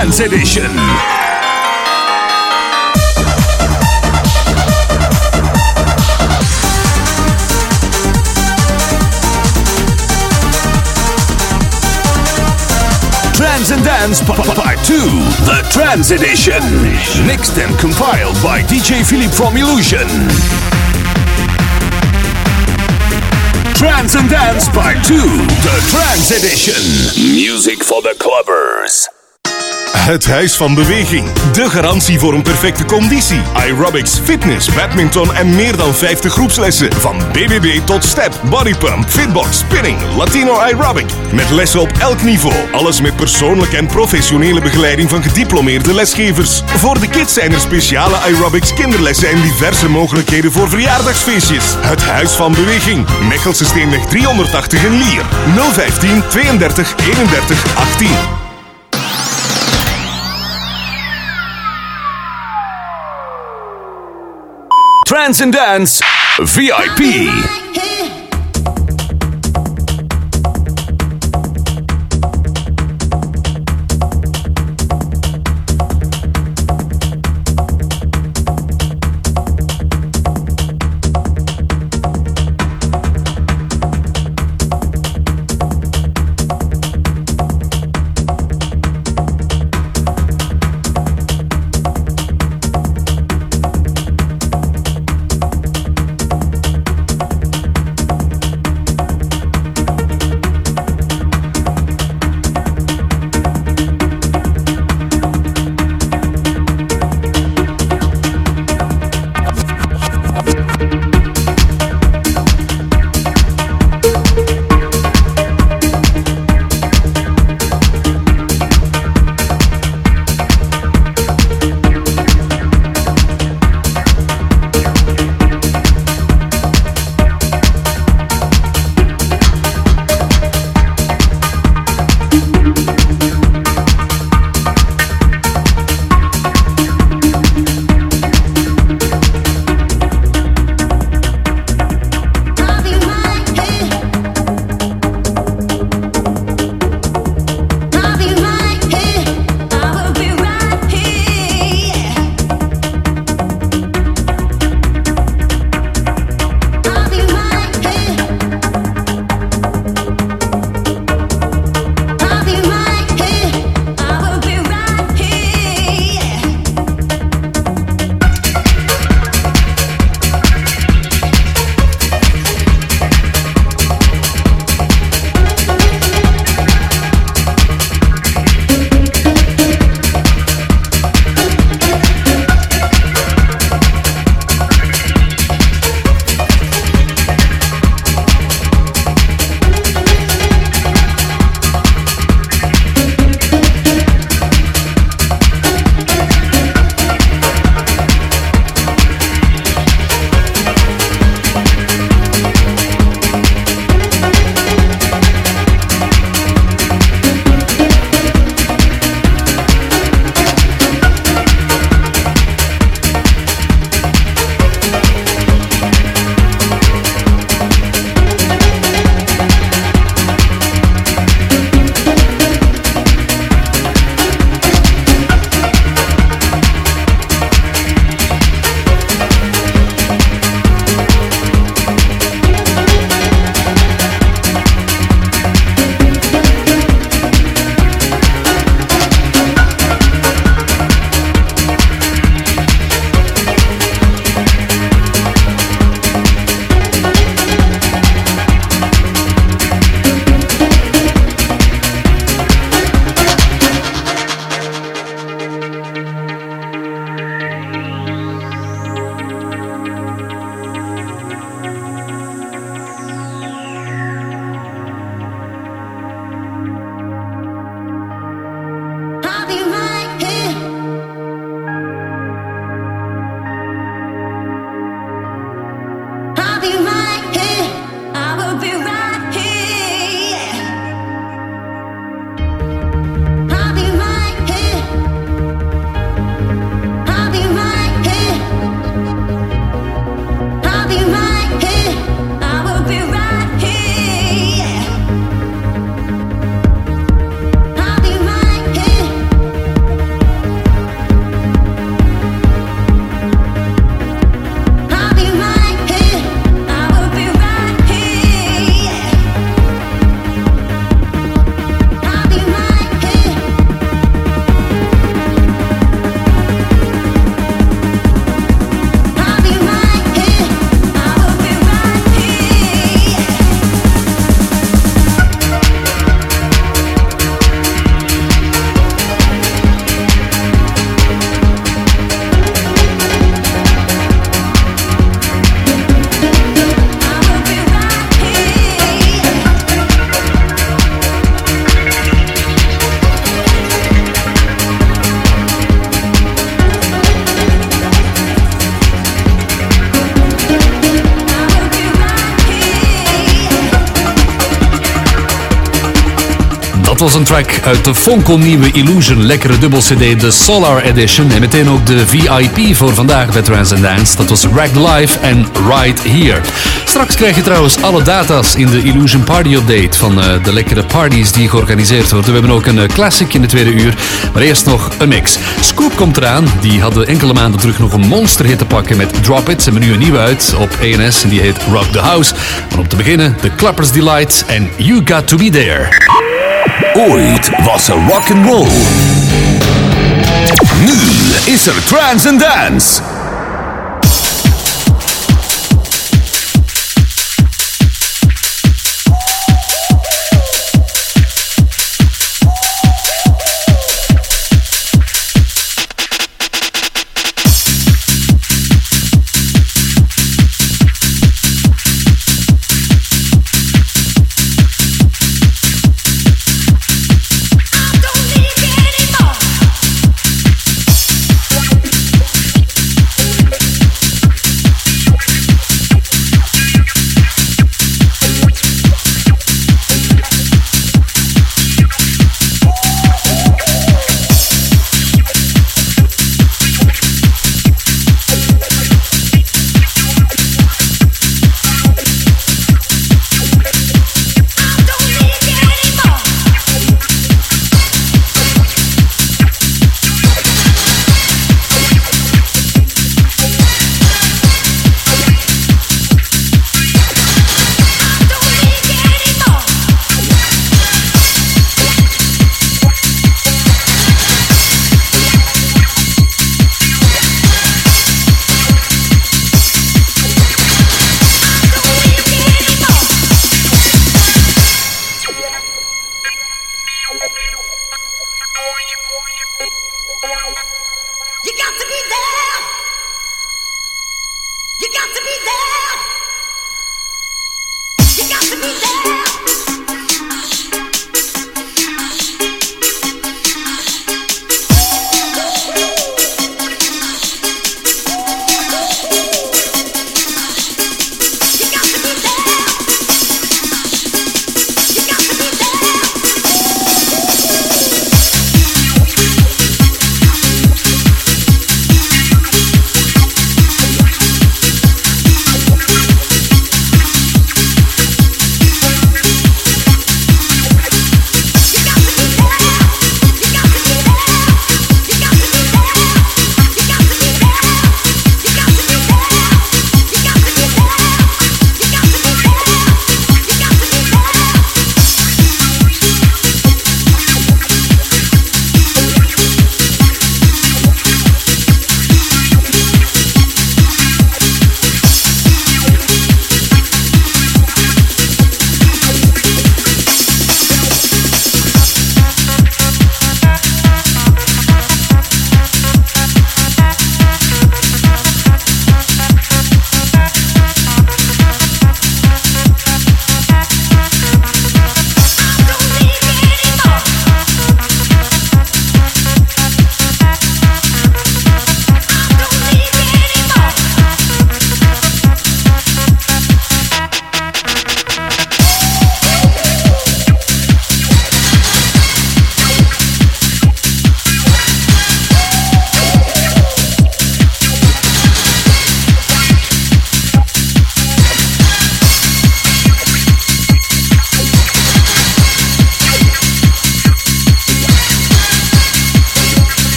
Trance Edition. Trance and Dance by 2, the Trance Edition. Mixed and compiled by DJ Philip from Illusion. Trance and Dance by 2, the Trance Edition. Music for the clubbers. Het Huis van Beweging. De garantie voor een perfecte conditie. Aerobics, fitness, badminton en meer dan 50 groepslessen. Van BBB tot step, bodypump, fitbox, spinning, Latino aerobic. Met lessen op elk niveau. Alles met persoonlijke en professionele begeleiding van gediplomeerde lesgevers. Voor de kids zijn er speciale aerobics, kinderlessen en diverse mogelijkheden voor verjaardagsfeestjes. Het Huis van Beweging. Mechelse Steenweg 380 in Lier. 015 32 31 18. Trance and Dance VIP. Dat was een track uit de fonkelnieuwe Illusion lekkere dubbel-cd, de Solar Edition. En meteen ook de VIP voor vandaag bij Trans Dance. Dat was Ragged Live en Right Here. Straks krijg je trouwens alle data's in de Illusion Party Update van eh, de lekkere parties die georganiseerd worden. We hebben ook een eh, classic in de tweede uur, maar eerst nog een mix. Scoop komt eraan, die hadden enkele maanden terug nog een monsterhit te pakken met Drop It. Ze hebben nu een nieuwe uit op ENS en die heet Rock the House. Maar om te beginnen, The Clappers Delight en You Got To Be There. Ooit was er rock and roll. Nu is er trance and dance.